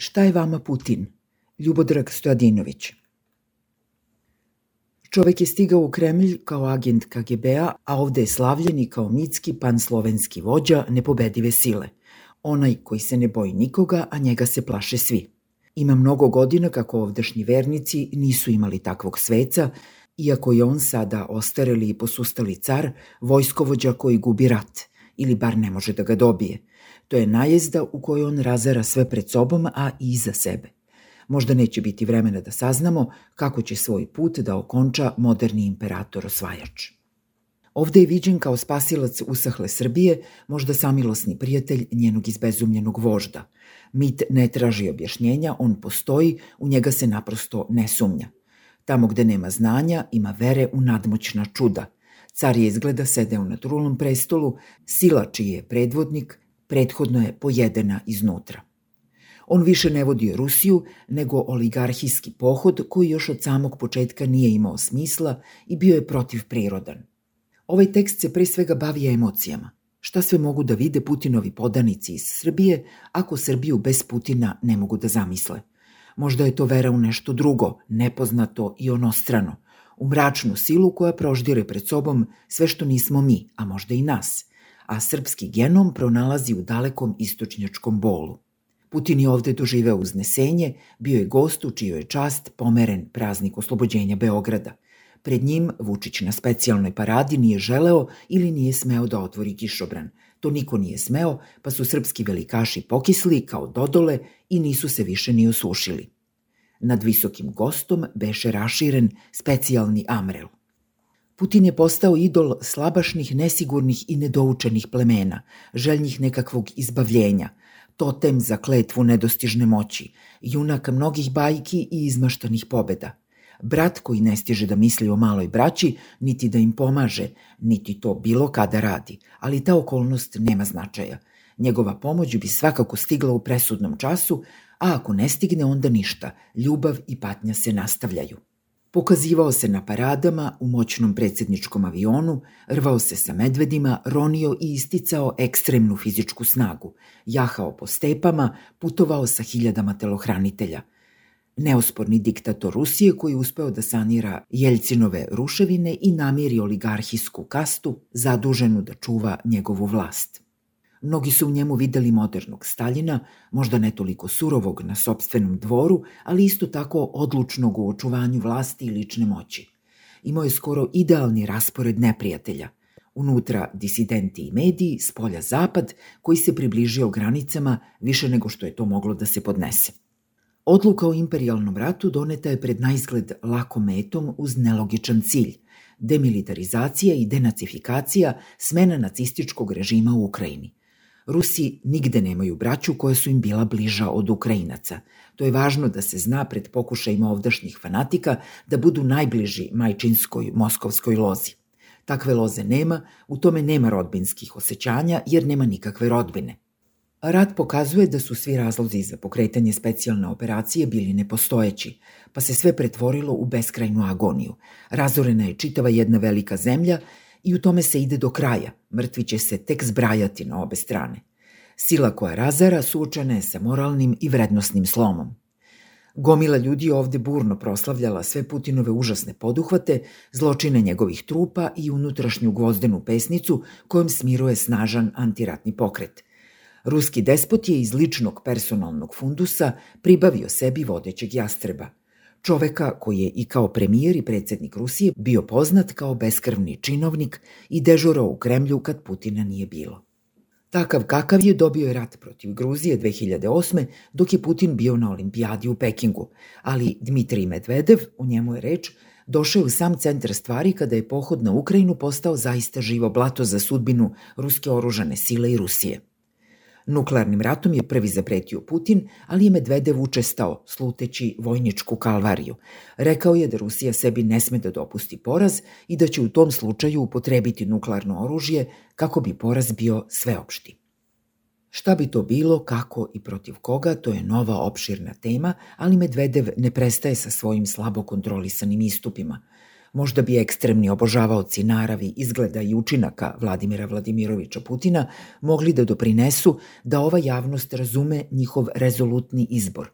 Šta je vama Putin? Ljubodrag Stojadinović. Čovek je stigao u Kremlj kao agent KGB-a, a ovde je slavljeni kao mitski panslovenski vođa nepobedive sile. Onaj koji se ne boji nikoga, a njega se plaše svi. Ima mnogo godina kako ovdašnji vernici nisu imali takvog sveca, iako je on sada ostareli i posustali car, vojskovođa koji gubi rat, ili bar ne može da ga dobije. To je najezda u kojoj on razara sve pred sobom, a i iza sebe. Možda neće biti vremena da saznamo kako će svoj put da okonča moderni imperator osvajač. Ovde je viđen kao spasilac usahle Srbije, možda samilosni prijatelj njenog izbezumljenog vožda. Mit ne traži objašnjenja, on postoji, u njega se naprosto ne sumnja. Tamo gde nema znanja, ima vere u nadmoćna čuda. Car je izgleda sedeo na trulom prestolu, sila čiji je predvodnik, prethodno je pojedena iznutra. On više ne vodi Rusiju, nego oligarhijski pohod koji još od samog početka nije imao smisla i bio je protiv prirodan. Ovaj tekst se pre svega bavi emocijama. Šta sve mogu da vide Putinovi podanici iz Srbije ako Srbiju bez Putina ne mogu da zamisle? Možda je to vera u nešto drugo, nepoznato i onostrano, u mračnu silu koja proždire pred sobom sve što nismo mi, a možda i nas, a srpski genom pronalazi u dalekom istočnjačkom bolu. Putin je ovde doživeo uznesenje, bio je gost u čijoj je čast pomeren praznik oslobođenja Beograda. Pred njim Vučić na specijalnoj paradi nije želeo ili nije smeo da otvori kišobran. To niko nije smeo, pa su srpski velikaši pokisli kao dodole i nisu se više ni osušili. Nad visokim gostom beše raširen specijalni amrel. Putin je postao idol slabašnih, nesigurnih i nedoučenih plemena, željnih nekakvog izbavljenja – totem za kletvu nedostižne moći, junak mnogih bajki i izmaštanih pobeda. Brat koji ne stiže da misli o maloj braći, niti da im pomaže, niti to bilo kada radi, ali ta okolnost nema značaja. Njegova pomoć bi svakako stigla u presudnom času, a ako ne stigne onda ništa, ljubav i patnja se nastavljaju. Pokazivao se na paradama u moćnom predsedničkom avionu, rvao se sa medvedima, ronio i isticao ekstremnu fizičku snagu, jahao po stepama, putovao sa hiljadama telohranitelja. Neosporni diktator Rusije koji je uspeo da sanira Jeljcinove ruševine i namiri oligarhijsku kastu zaduženu da čuva njegovu vlast. Mnogi su u njemu videli modernog Staljina, možda ne toliko surovog na sobstvenom dvoru, ali isto tako odlučnog u očuvanju vlasti i lične moći. Imao je skoro idealni raspored neprijatelja. Unutra disidenti i mediji, s polja zapad, koji se približio granicama više nego što je to moglo da se podnese. Odluka o imperialnom ratu doneta je pred najzgled lako metom uz nelogičan cilj – demilitarizacija i denacifikacija smena nacističkog režima u Ukrajini. Rusi nigde nemaju braću koja su im bila bliža od Ukrajinaca. To je važno da se zna pred pokušajima ovdašnjih fanatika da budu najbliži majčinskoj moskovskoj lozi. Takve loze nema, u tome nema rodbinskih osjećanja jer nema nikakve rodbine. Rat pokazuje da su svi razlozi za pokretanje specijalne operacije bili nepostojeći, pa se sve pretvorilo u beskrajnu agoniju. Razorena je čitava jedna velika zemlja i u tome se ide do kraja. Mrtvi će se tek zbrajati na obe strane. Sila koja razara suočena je sa moralnim i vrednostnim slomom. Gomila ljudi ovde burno proslavljala sve Putinove užasne poduhvate, zločine njegovih trupa i unutrašnju gvozdenu pesnicu kojom smiruje snažan antiratni pokret. Ruski despot je iz ličnog personalnog fundusa pribavio sebi vodećeg jastreba – čoveka koji je i kao premijer i predsednik Rusije bio poznat kao beskrvni činovnik i dežurao u Kremlju kad Putina nije bilo. Takav kakav je dobio je rat protiv Gruzije 2008. dok je Putin bio na olimpijadi u Pekingu, ali Dmitrij Medvedev, u njemu je reč, došao u sam centar stvari kada je pohod na Ukrajinu postao zaista živo blato za sudbinu ruske oružane sile i Rusije. Nuklearnim ratom je prvi zapretio Putin, ali je Medvedev učestao, sluteći vojničku kalvariju. Rekao je da Rusija sebi ne sme da dopusti poraz i da će u tom slučaju upotrebiti nuklearno oružje kako bi poraz bio sveopšti. Šta bi to bilo, kako i protiv koga, to je nova opširna tema, ali Medvedev ne prestaje sa svojim slabo kontrolisanim istupima – Možda bi ekstremni obožavaoci naravi, izgleda i učinaka Vladimira Vladimirovića Putina mogli da doprinesu da ova javnost razume njihov rezolutni izbor.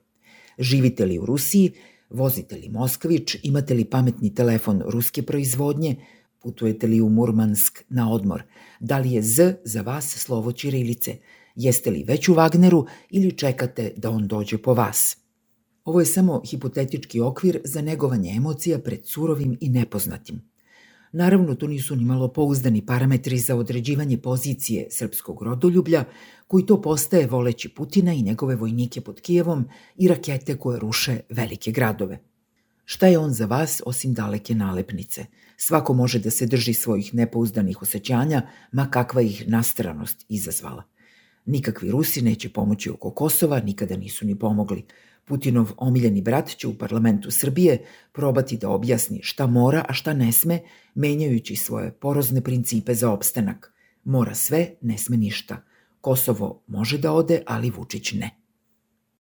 Živite li u Rusiji, vozite li Moskvić, imate li pametni telefon ruske proizvodnje, putujete li u Murmansk na odmor, da li je Z za vas slovo Ćirilice, jeste li već u Wagneru ili čekate da on dođe po vas – Ovo je samo hipotetički okvir za negovanje emocija pred surovim i nepoznatim. Naravno, to nisu ni malo pouzdani parametri za određivanje pozicije srpskog rodoljublja, koji to postaje voleći Putina i njegove vojnike pod Kijevom i rakete koje ruše velike gradove. Šta je on za vas osim daleke nalepnice? Svako može da se drži svojih nepouzdanih osjećanja, ma kakva ih nastranost izazvala. Nikakvi Rusi neće pomoći oko Kosova, nikada nisu ni pomogli. Putinov omiljeni brat će u parlamentu Srbije probati da objasni šta mora, a šta ne sme, menjajući svoje porozne principe za opstanak. Mora sve, ne sme ništa. Kosovo može da ode, ali Vučić ne.